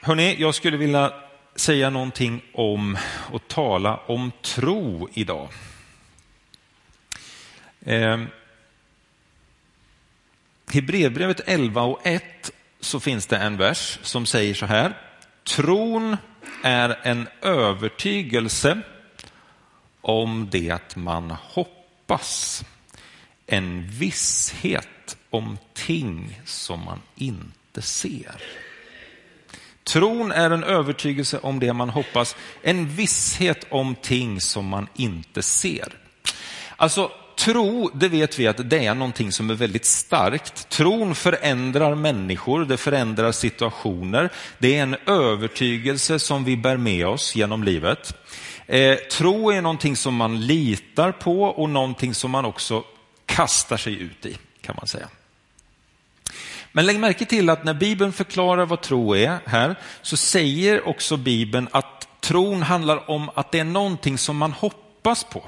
Hörrni, jag skulle vilja säga någonting om och tala om tro idag. Eh, Hebreerbrevet 11 och 1 så finns det en vers som säger så här. Tron är en övertygelse om det man hoppas. En visshet om ting som man inte ser. Tron är en övertygelse om det man hoppas, en visshet om ting som man inte ser. Alltså, tro, det vet vi att det är någonting som är väldigt starkt. Tron förändrar människor, det förändrar situationer. Det är en övertygelse som vi bär med oss genom livet. Eh, tro är någonting som man litar på och någonting som man också kastar sig ut i, kan man säga. Men lägg märke till att när Bibeln förklarar vad tro är här, så säger också Bibeln att tron handlar om att det är någonting som man hoppas på.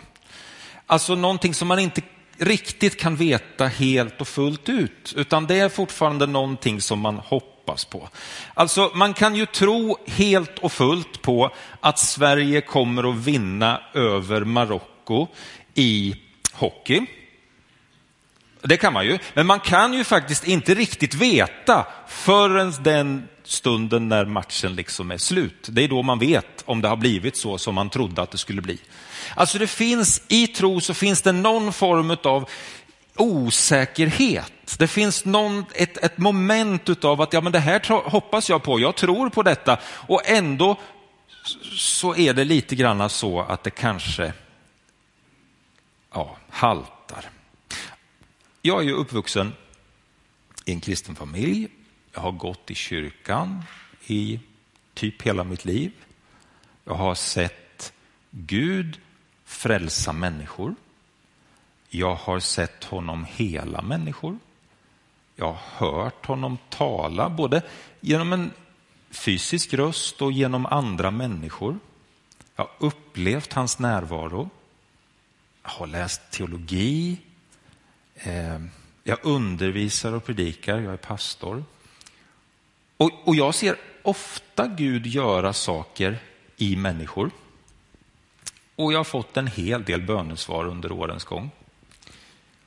Alltså någonting som man inte riktigt kan veta helt och fullt ut, utan det är fortfarande någonting som man hoppas på. Alltså man kan ju tro helt och fullt på att Sverige kommer att vinna över Marocko i hockey. Det kan man ju, men man kan ju faktiskt inte riktigt veta förrän den stunden när matchen liksom är slut. Det är då man vet om det har blivit så som man trodde att det skulle bli. Alltså det finns, i tro så finns det någon form av osäkerhet. Det finns någon, ett, ett moment av att ja, men det här hoppas jag på, jag tror på detta och ändå så är det lite grann så att det kanske ja, haltar. Jag är ju uppvuxen i en kristen familj. Jag har gått i kyrkan i typ hela mitt liv. Jag har sett Gud frälsa människor. Jag har sett honom hela människor. Jag har hört honom tala både genom en fysisk röst och genom andra människor. Jag har upplevt hans närvaro. Jag har läst teologi. Eh, jag undervisar och predikar, jag är pastor. Och, och jag ser ofta Gud göra saker i människor. Och jag har fått en hel del bönesvar under årens gång.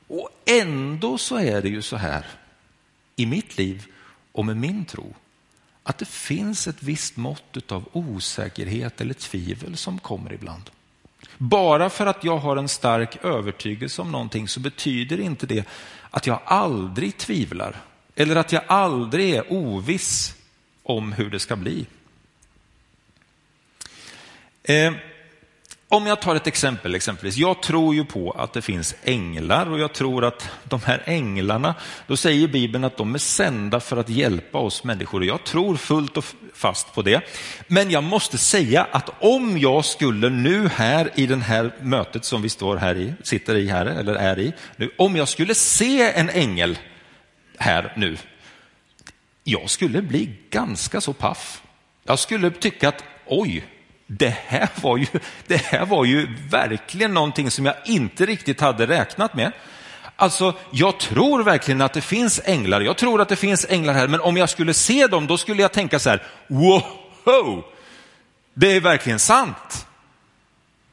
Och ändå så är det ju så här i mitt liv och med min tro att det finns ett visst mått av osäkerhet eller tvivel som kommer ibland. Bara för att jag har en stark övertygelse om någonting så betyder inte det att jag aldrig tvivlar eller att jag aldrig är oviss om hur det ska bli. Eh, om jag tar ett exempel, exempelvis. Jag tror ju på att det finns änglar och jag tror att de här änglarna, då säger Bibeln att de är sända för att hjälpa oss människor och jag tror fullt och fast på det. Men jag måste säga att om jag skulle nu här i det här mötet som vi står här i, sitter i här, eller är i, nu, om jag skulle se en ängel här nu, jag skulle bli ganska så paff. Jag skulle tycka att oj, det här, var ju, det här var ju verkligen någonting som jag inte riktigt hade räknat med. Alltså, jag tror verkligen att det finns änglar. Jag tror att det finns änglar här, men om jag skulle se dem, då skulle jag tänka så här, wow, det är verkligen sant.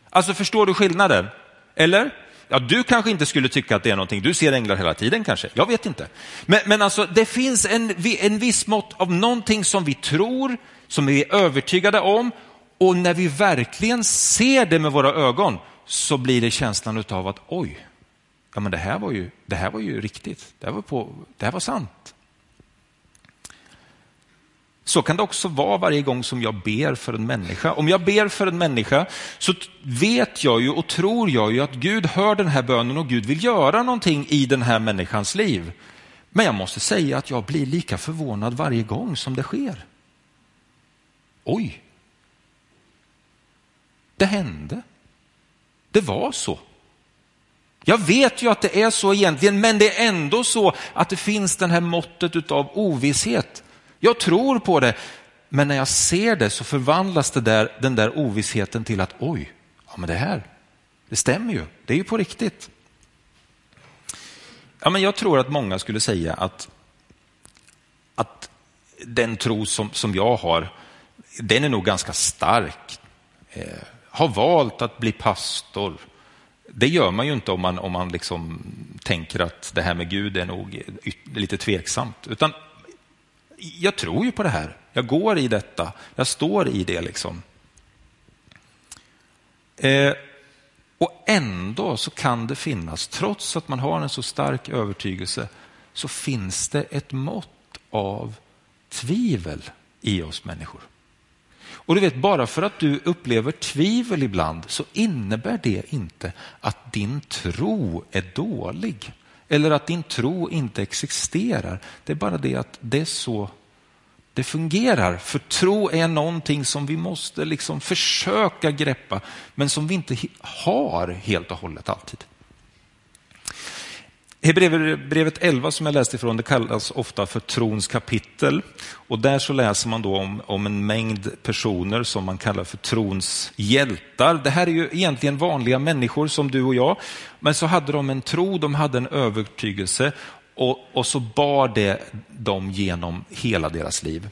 Alltså, förstår du skillnaden? Eller? Ja, du kanske inte skulle tycka att det är någonting, du ser änglar hela tiden kanske, jag vet inte. Men, men alltså, det finns en, en viss mått av någonting som vi tror, som vi är övertygade om och när vi verkligen ser det med våra ögon så blir det känslan av att oj, ja men det här var ju, det här var ju riktigt, det här var, på, det här var sant. Så kan det också vara varje gång som jag ber för en människa. Om jag ber för en människa så vet jag ju och tror jag ju att Gud hör den här bönen och Gud vill göra någonting i den här människans liv. Men jag måste säga att jag blir lika förvånad varje gång som det sker. Oj, det hände. Det var så. Jag vet ju att det är så egentligen, men det är ändå så att det finns den här måttet av ovisshet. Jag tror på det, men när jag ser det så förvandlas det där, den där ovissheten till att oj, ja men det här, det stämmer ju, det är ju på riktigt. Ja, men jag tror att många skulle säga att, att den tro som, som jag har, den är nog ganska stark. Eh, har valt att bli pastor. Det gör man ju inte om man, om man liksom tänker att det här med Gud är nog lite tveksamt. Utan jag tror ju på det här. Jag går i detta. Jag står i det. liksom. Eh, och ändå så kan det finnas, trots att man har en så stark övertygelse, så finns det ett mått av tvivel i oss människor. Och du vet, bara för att du upplever tvivel ibland så innebär det inte att din tro är dålig eller att din tro inte existerar. Det är bara det att det är så det fungerar. För tro är någonting som vi måste liksom försöka greppa, men som vi inte har helt och hållet alltid. Hebreerbrevet 11 som jag läste ifrån, det kallas ofta för trons kapitel. Och där så läser man då om, om en mängd personer som man kallar för trons hjältar. Det här är ju egentligen vanliga människor som du och jag, men så hade de en tro, de hade en övertygelse och, och så bar det dem genom hela deras liv.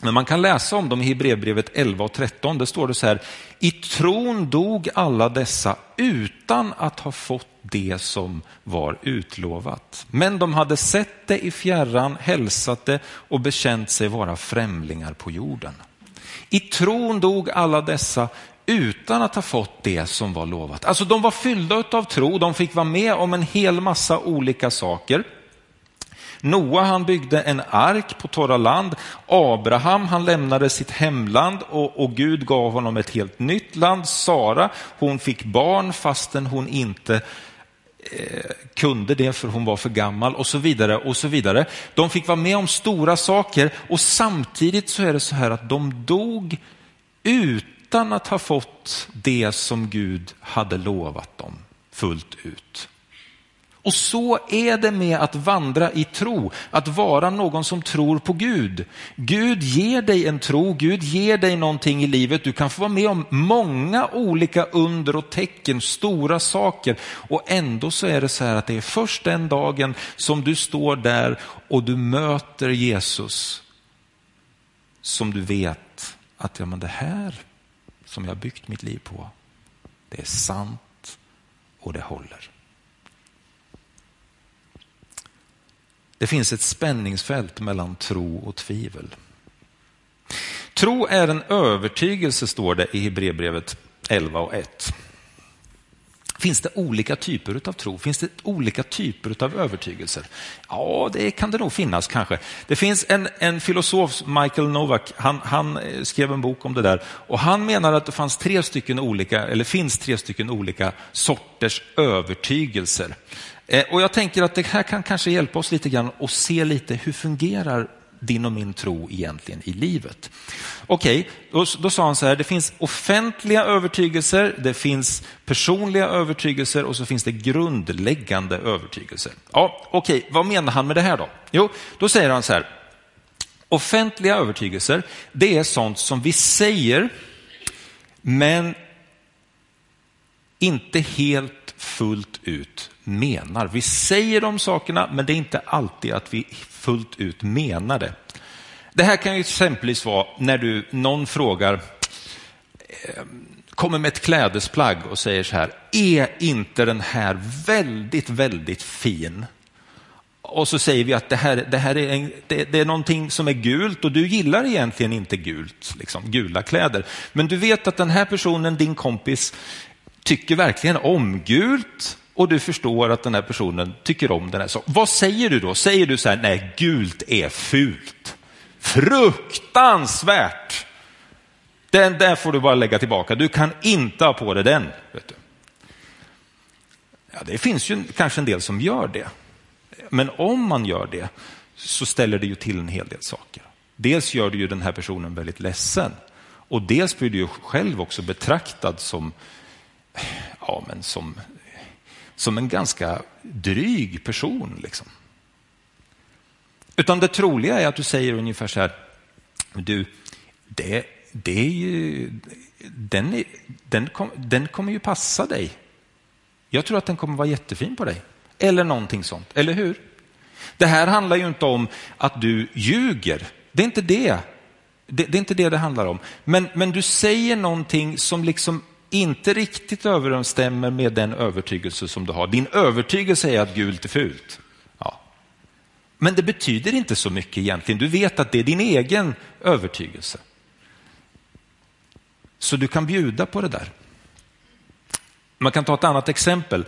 Men man kan läsa om dem i Hebreerbrevet 11 och 13. Det står det så här, i tron dog alla dessa utan att ha fått det som var utlovat. Men de hade sett det i fjärran, hälsat det och bekänt sig vara främlingar på jorden. I tron dog alla dessa utan att ha fått det som var lovat. Alltså de var fyllda av tro, de fick vara med om en hel massa olika saker. Noa han byggde en ark på torra land. Abraham han lämnade sitt hemland och, och, Gud gav honom ett helt nytt land. Sara hon fick barn fastän hon inte eh, kunde det för hon var för gammal och så vidare. och så vidare. De fick vara med om stora saker och samtidigt så är det så här att de dog utan att ha fått det som Gud hade lovat dem fullt ut. Och så är det med att vandra i tro, att vara någon som tror på Gud. Gud ger dig en tro, Gud ger dig någonting i livet. Du kan få vara med om många olika under och tecken, stora saker. Och ändå så är det så här att det är först den dagen som du står där och du möter Jesus som du vet att ja, men det här som jag byggt mitt liv på, det är sant och det håller. Det finns ett spänningsfält mellan tro och tvivel. Tro är en övertygelse, står det i Hebreerbrevet 11 och 1. Finns det olika typer av tro? Finns det olika typer av övertygelser? Ja, det kan det nog finnas kanske. Det finns en, en filosof, Michael Novak, han, han, eh, skrev en bok om det där och han menar att det fanns tre stycken olika, eller finns tre stycken olika sorters övertygelser. Eh, och jag tänker att det här kan kanske hjälpa oss lite grann att se lite hur fungerar din och min tro egentligen i livet. Okej, okay, då, då, sa han så här, det finns offentliga övertygelser, det finns personliga övertygelser och så finns det grundläggande övertygelser. Ja, Okej, okay, vad menar han med det här då? Jo, då säger han så här, offentliga övertygelser, det är sånt som vi säger, men inte helt fullt ut menar. Vi säger de sakerna, men det är inte alltid att vi fullt ut menar det. Det här kan ju exempelvis vara när du, någon frågar, eh, kommer med ett klädesplagg och säger så här, är inte den här väldigt, väldigt fin? Och så säger vi att det här, det här är, en, det, det, är någonting som är gult och du gillar egentligen inte gult, liksom, gula kläder. Men du vet att den här personen, din kompis, tycker verkligen om gult och du förstår att den här personen tycker om den här saken. Vad säger du då? Säger du så här, nej, gult är fult. Fruktansvärt! Den där får du bara lägga tillbaka. Du kan inte ha på dig den. Vet du. Ja, det finns ju kanske en del som gör det. Men om man gör det så ställer det ju till en hel del saker. Dels gör det ju den här personen väldigt ledsen och dels blir du ju själv också betraktad som, ja, men som som en ganska dryg person. Liksom. Utan det troliga är att du säger ungefär så här, du, det, det är ju, den, är, den, kom, den kommer ju passa dig. Jag tror att den kommer vara jättefin på dig. Eller någonting sånt, eller hur? Det här handlar ju inte om att du ljuger, Det är inte det. Det, det är inte det det handlar om. Men, men du säger någonting som liksom inte riktigt överensstämmer med den övertygelse som du har. Din övertygelse är att gult är fult. Ja. Men det betyder inte så mycket egentligen. Du vet att det är din egen övertygelse. Så du kan bjuda på det där. Man kan ta ett annat exempel.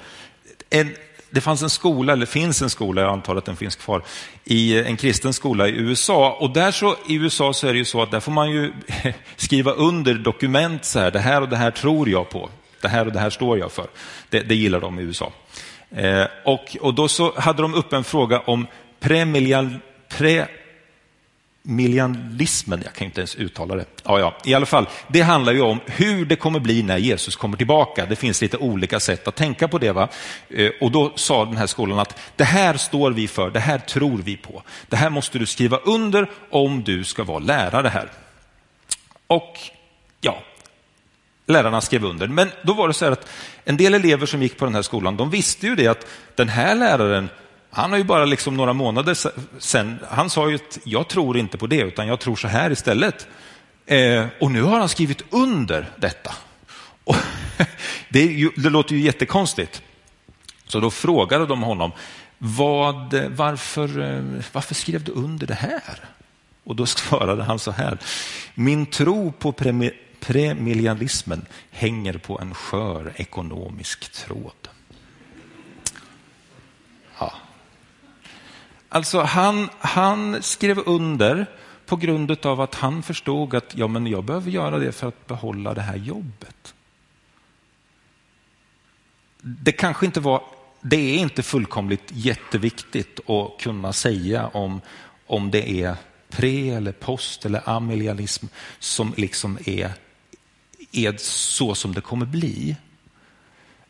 En, det fanns en skola, eller finns en skola, jag antar att den finns kvar, i en kristen skola i USA. Och där så, i USA så är det ju så att där får man ju skriva under dokument så här, det här och det här tror jag på. Det här och det här står jag för. Det, det gillar de i USA. Eh, och, och då så hade de upp en fråga om premilial, pre, Millianismen, jag kan inte ens uttala det. Ja, ja. I alla fall, det handlar ju om hur det kommer bli när Jesus kommer tillbaka. Det finns lite olika sätt att tänka på det. Va? Eh, och då sa den här skolan att det här står vi för, det här tror vi på. Det här måste du skriva under om du ska vara lärare här. Och ja, lärarna skrev under. Men då var det så här att en del elever som gick på den här skolan, de visste ju det att den här läraren han har ju bara liksom några månader sen, han sa ju att jag tror inte på det, utan jag tror så här istället. Eh, och nu har han skrivit under detta. Och det, ju, det, låter ju jättekonstigt. Så då frågade de honom, vad, varför, varför skrev du under det här? Och då svarade han så här, min tro på premillennialismen hänger på en skör ekonomisk tråd. Alltså han, han skrev under på grund av att han förstod att ja, men jag behöver göra det för att behålla det här jobbet. Det kanske inte var, det är inte fullkomligt jätteviktigt att kunna säga om, om det är pre eller post eller amelialism som liksom är, är så som det kommer bli.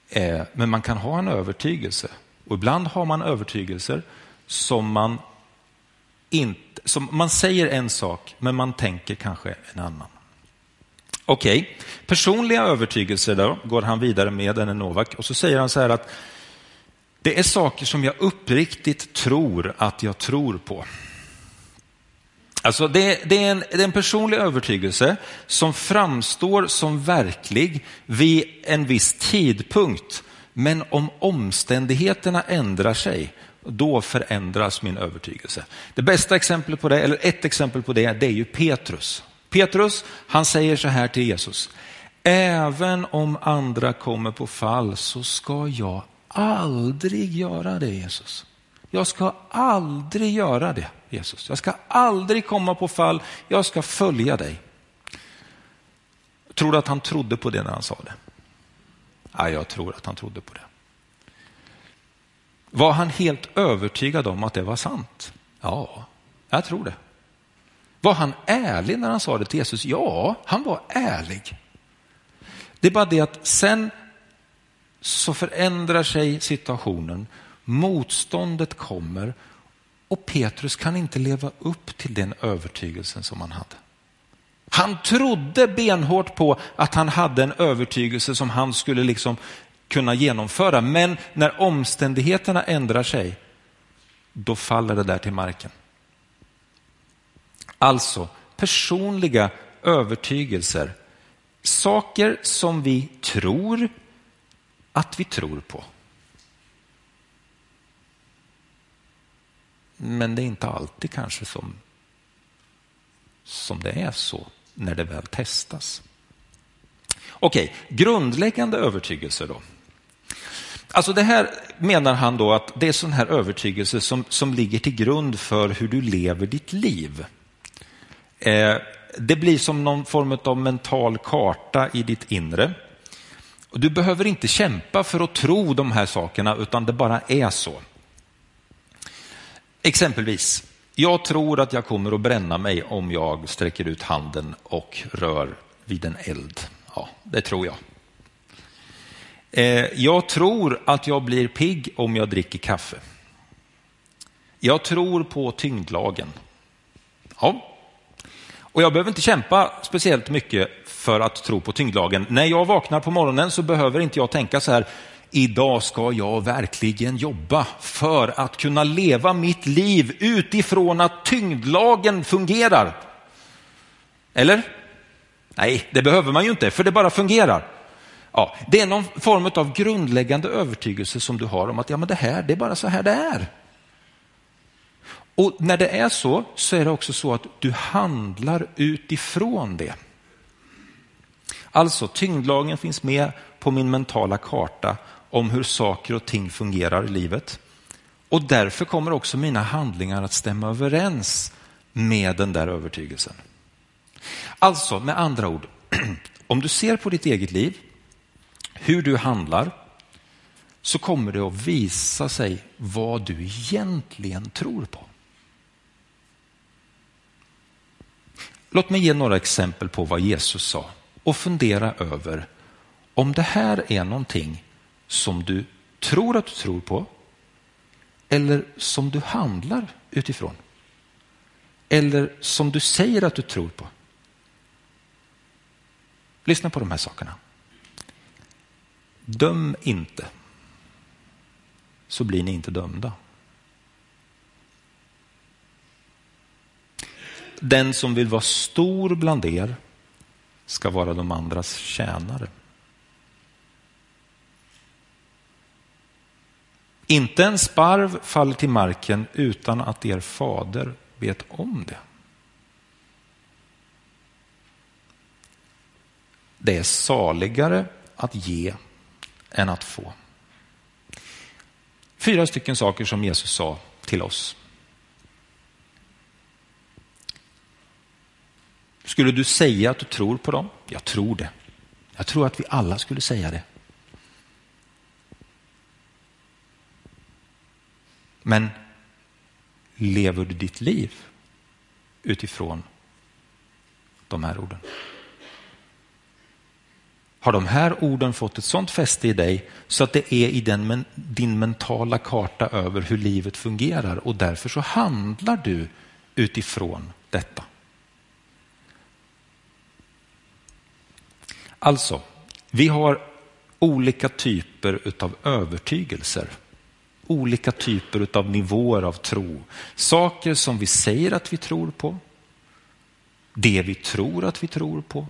Eh, men man kan ha en övertygelse och ibland har man övertygelser som man inte, som man säger en sak, men man tänker kanske en annan. Okej, okay. personliga övertygelser då, går han vidare med, den Novak, och så säger han så här att det är saker som jag uppriktigt tror att jag tror på. Alltså det, det, är en, det är en personlig övertygelse som framstår som verklig vid en viss tidpunkt. Men om omständigheterna ändrar sig då förändras min övertygelse. Det bästa exemplet på det, eller ett exempel på det, det är ju Petrus. Petrus, han säger så här till Jesus. Även om andra kommer på fall så ska jag aldrig göra det Jesus. Jag ska aldrig göra det Jesus. Jag ska aldrig komma på fall, jag ska följa dig. Tror du att han trodde på det när han sa det? Ja, jag tror att han trodde på det. Var han helt övertygad om att det var sant? Ja, jag tror det. Var han ärlig när han sa det till Jesus? Ja, han var ärlig. Det är bara det att sen så förändrar sig situationen, motståndet kommer och Petrus kan inte leva upp till den övertygelsen som han hade. Han trodde benhårt på att han hade en övertygelse som han skulle liksom kunna genomföra. Men när omständigheterna ändrar sig, då faller det där till marken. Alltså, personliga övertygelser. Saker som vi tror att vi tror på. Men det är inte alltid kanske som, som det är så när det väl testas. Okej, grundläggande övertygelser då. Alltså det här menar han då att det är sån här övertygelse som, som ligger till grund för hur du lever ditt liv. Eh, det blir som någon form av mental karta i ditt inre. Och du behöver inte kämpa för att tro de här sakerna, utan det bara är så. Exempelvis, jag tror att jag kommer att bränna mig om jag sträcker ut handen och rör vid en eld. Ja, det tror jag. Eh, jag tror att jag blir pigg om jag dricker kaffe. Jag tror på tyngdlagen. Ja. Och jag behöver inte kämpa speciellt mycket för att tro på tyngdlagen. När jag vaknar på morgonen så behöver inte jag tänka så här, idag ska jag verkligen jobba för att kunna leva mitt liv utifrån att tyngdlagen fungerar. Eller? Nej, det behöver man ju inte, för det bara fungerar. Ja, det är någon form av grundläggande övertygelse som du har om att ja, men det här, det är bara så här det är. Och när det är så, så är det också så att du handlar utifrån det. Alltså, tyngdlagen finns med på min mentala karta om hur saker och ting fungerar i livet. Och därför kommer också mina handlingar att stämma överens med den där övertygelsen. Alltså, med andra ord, om du ser på ditt eget liv, hur du handlar, så kommer det att visa sig vad du egentligen tror på. Låt mig ge några exempel på vad Jesus sa och fundera över om det här är någonting som du tror att du tror på eller som du handlar utifrån. Eller som du säger att du tror på. Lyssna på de här sakerna. Döm inte, så blir ni inte dömda. Den som vill vara stor bland er ska vara de andras tjänare. Inte en sparv faller till marken utan att er fader vet om det. Det är saligare att ge än att få. Fyra stycken saker som Jesus sa till oss. Skulle du säga att du tror på dem? Jag tror det. Jag tror att vi alla skulle säga det. Men lever du ditt liv utifrån de här orden? Har de här orden fått ett sånt fäste i dig så att det är i den, din mentala karta över hur livet fungerar och därför så handlar du utifrån detta. Alltså, vi har olika typer av övertygelser. Olika typer av nivåer av tro. Saker som vi säger att vi tror på. Det vi tror att vi tror på.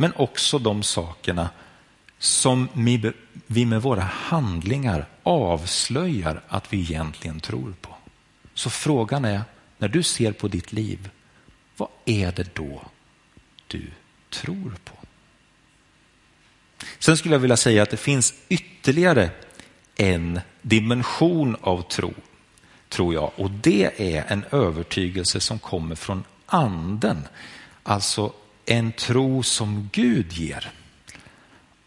Men också de sakerna som vi med våra handlingar avslöjar att vi egentligen tror på. Så frågan är, när du ser på ditt liv, vad är det då du tror på? Sen skulle jag vilja säga att det finns ytterligare en dimension av tro, tror jag. Och det är en övertygelse som kommer från anden. Alltså en tro som Gud ger.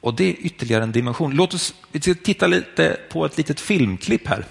Och det är ytterligare en dimension. Låt oss titta lite på ett litet filmklipp här.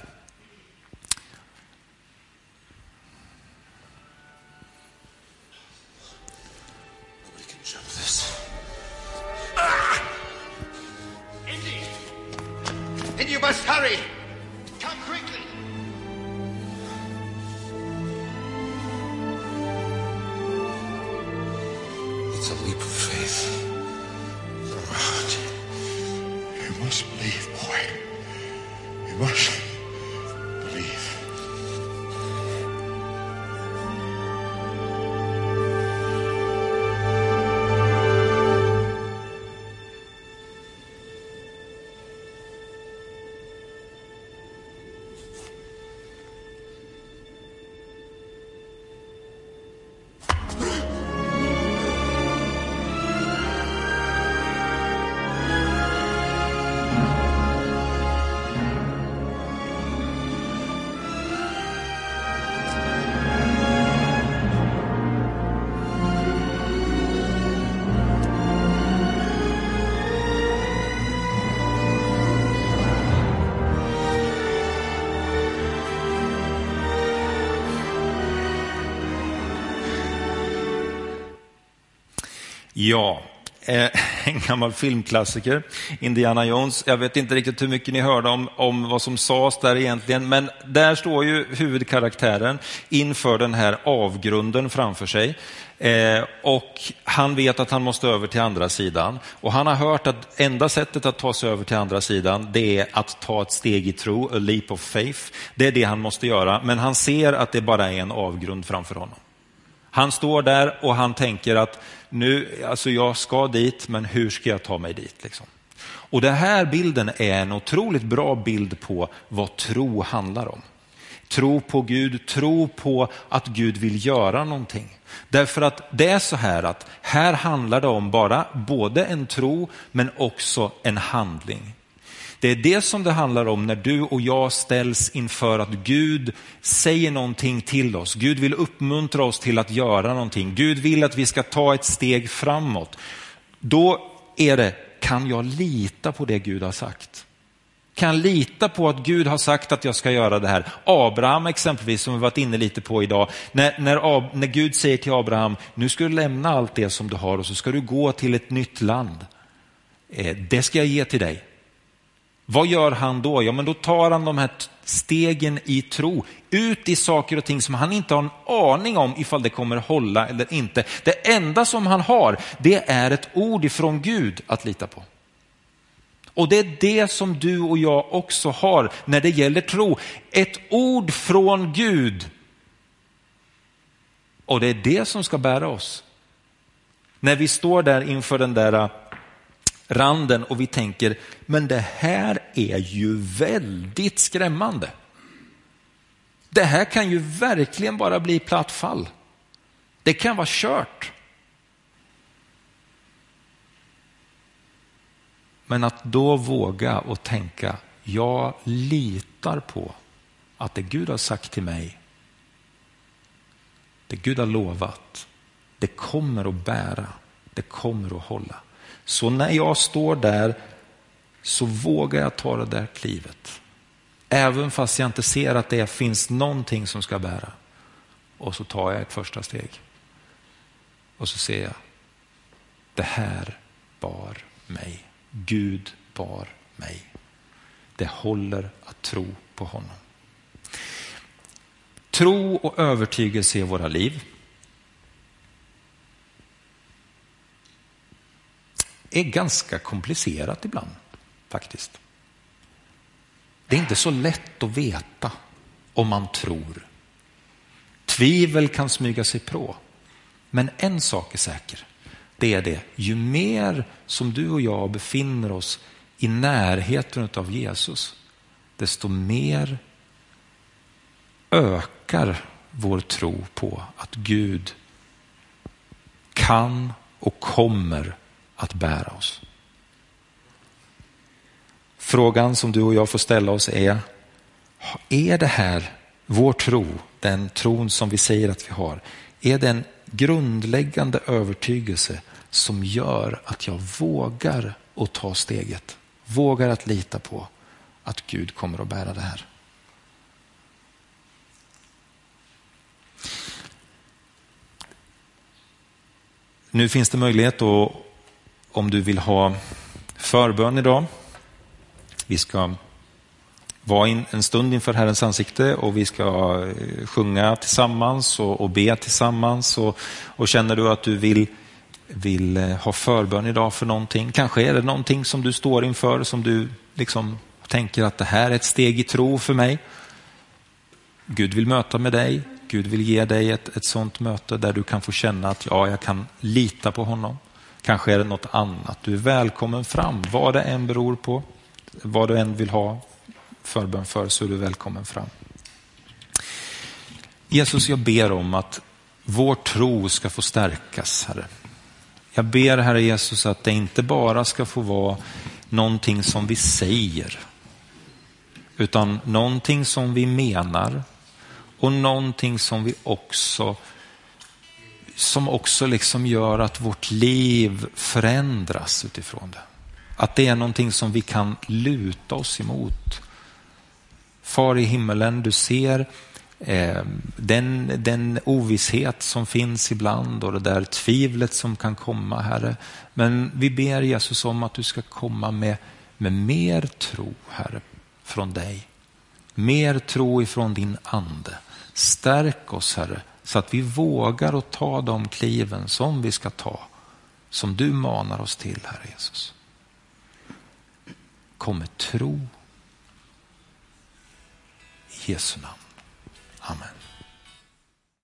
Ja, Eh, en gammal filmklassiker, Indiana Jones. Jag vet inte riktigt hur mycket ni hörde om, om vad som sades där egentligen, men där står ju huvudkaraktären inför den här avgrunden framför sig. Eh, och han vet att han måste över till andra sidan. Och han har hört att enda sättet att ta sig över till andra sidan, det är att ta ett steg i tro, a leap of faith. Det är det han måste göra, men han ser att det bara är en avgrund framför honom. Han står där och han tänker att nu, alltså jag ska dit, men hur ska jag ta mig dit? Liksom? Och den här bilden är en otroligt bra bild på vad tro handlar om. Tro på Gud, tro på att Gud vill göra någonting. Därför att det är så här att här handlar det om bara både en tro men också en handling. Det är det som det handlar om när du och jag ställs inför att Gud säger någonting till oss. Gud vill uppmuntra oss till att göra någonting. Gud vill att vi ska ta ett steg framåt. Då är det, kan jag lita på det Gud har sagt? Kan jag lita på att Gud har sagt att jag ska göra det här? Abraham exempelvis, som vi varit inne lite på idag. När, när, när Gud säger till Abraham, nu ska du lämna allt det som du har och så ska du gå till ett nytt land. Eh, det ska jag ge till dig. Vad gör han då? Ja, men då tar han de här stegen i tro ut i saker och ting som han inte har en aning om ifall det kommer hålla eller inte. Det enda som han har, det är ett ord ifrån Gud att lita på. Och det är det som du och jag också har när det gäller tro. Ett ord från Gud. Och det är det som ska bära oss. När vi står där inför den där randen och vi tänker, men det här är ju väldigt skrämmande. Det här kan ju verkligen bara bli platt fall. Det kan vara kört. Men att då våga och tänka, jag litar på att det Gud har sagt till mig, det Gud har lovat, det kommer att bära, det kommer att hålla. Så när jag står där så vågar jag ta det där klivet. Även fast jag inte ser att det finns någonting som ska bära. Och så tar jag ett första steg. Och så ser jag, det här bar mig. Gud bar mig. Det håller att tro på honom. Tro och övertygelse i våra liv är ganska komplicerat ibland faktiskt. Det är inte så lätt att veta om man tror. Tvivel kan smyga sig på. Men en sak är säker. Det är det, ju mer som du och jag befinner oss i närheten av Jesus, desto mer ökar vår tro på att Gud kan och kommer att bära oss. Frågan som du och jag får ställa oss är, är det här vår tro, den tron som vi säger att vi har, är det en grundläggande övertygelse som gör att jag vågar att ta steget, vågar att lita på att Gud kommer att bära det här. Nu finns det möjlighet att om du vill ha förbön idag. Vi ska vara in en stund inför Herrens ansikte och vi ska eh, sjunga tillsammans och, och be tillsammans. Och, och, känner du att du vill, vill eh, ha förbön idag för någonting, kanske är det någonting som du står inför som du liksom tänker att det här är ett steg i tro för mig. Gud vill möta med dig, Gud vill ge dig ett, ett sånt möte där du kan få känna att ja, jag kan lita på honom. Kanske är det något annat. Du är välkommen fram, vad det än beror på. Vad du än vill ha förbön för så är du välkommen fram. Jesus, jag ber om att vår tro ska få stärkas, Herre. Jag ber, Herre Jesus, att det inte bara ska få vara någonting som vi säger, utan någonting som vi menar och någonting som vi också som också liksom gör att vårt liv förändras utifrån det. Att det är någonting som vi kan luta oss emot. Far i himmelen, du ser eh, den, den ovisshet som finns ibland och det där tvivlet som kan komma, Herre. Men vi ber Jesus om att du ska komma med, med mer tro, Herre, från dig. Mer tro ifrån din ande. Stärk oss, Herre, så att vi vågar att ta de kliven som vi ska ta, som du manar oss till, Herre Jesus. Kom med tro. I Jesu namn. Amen.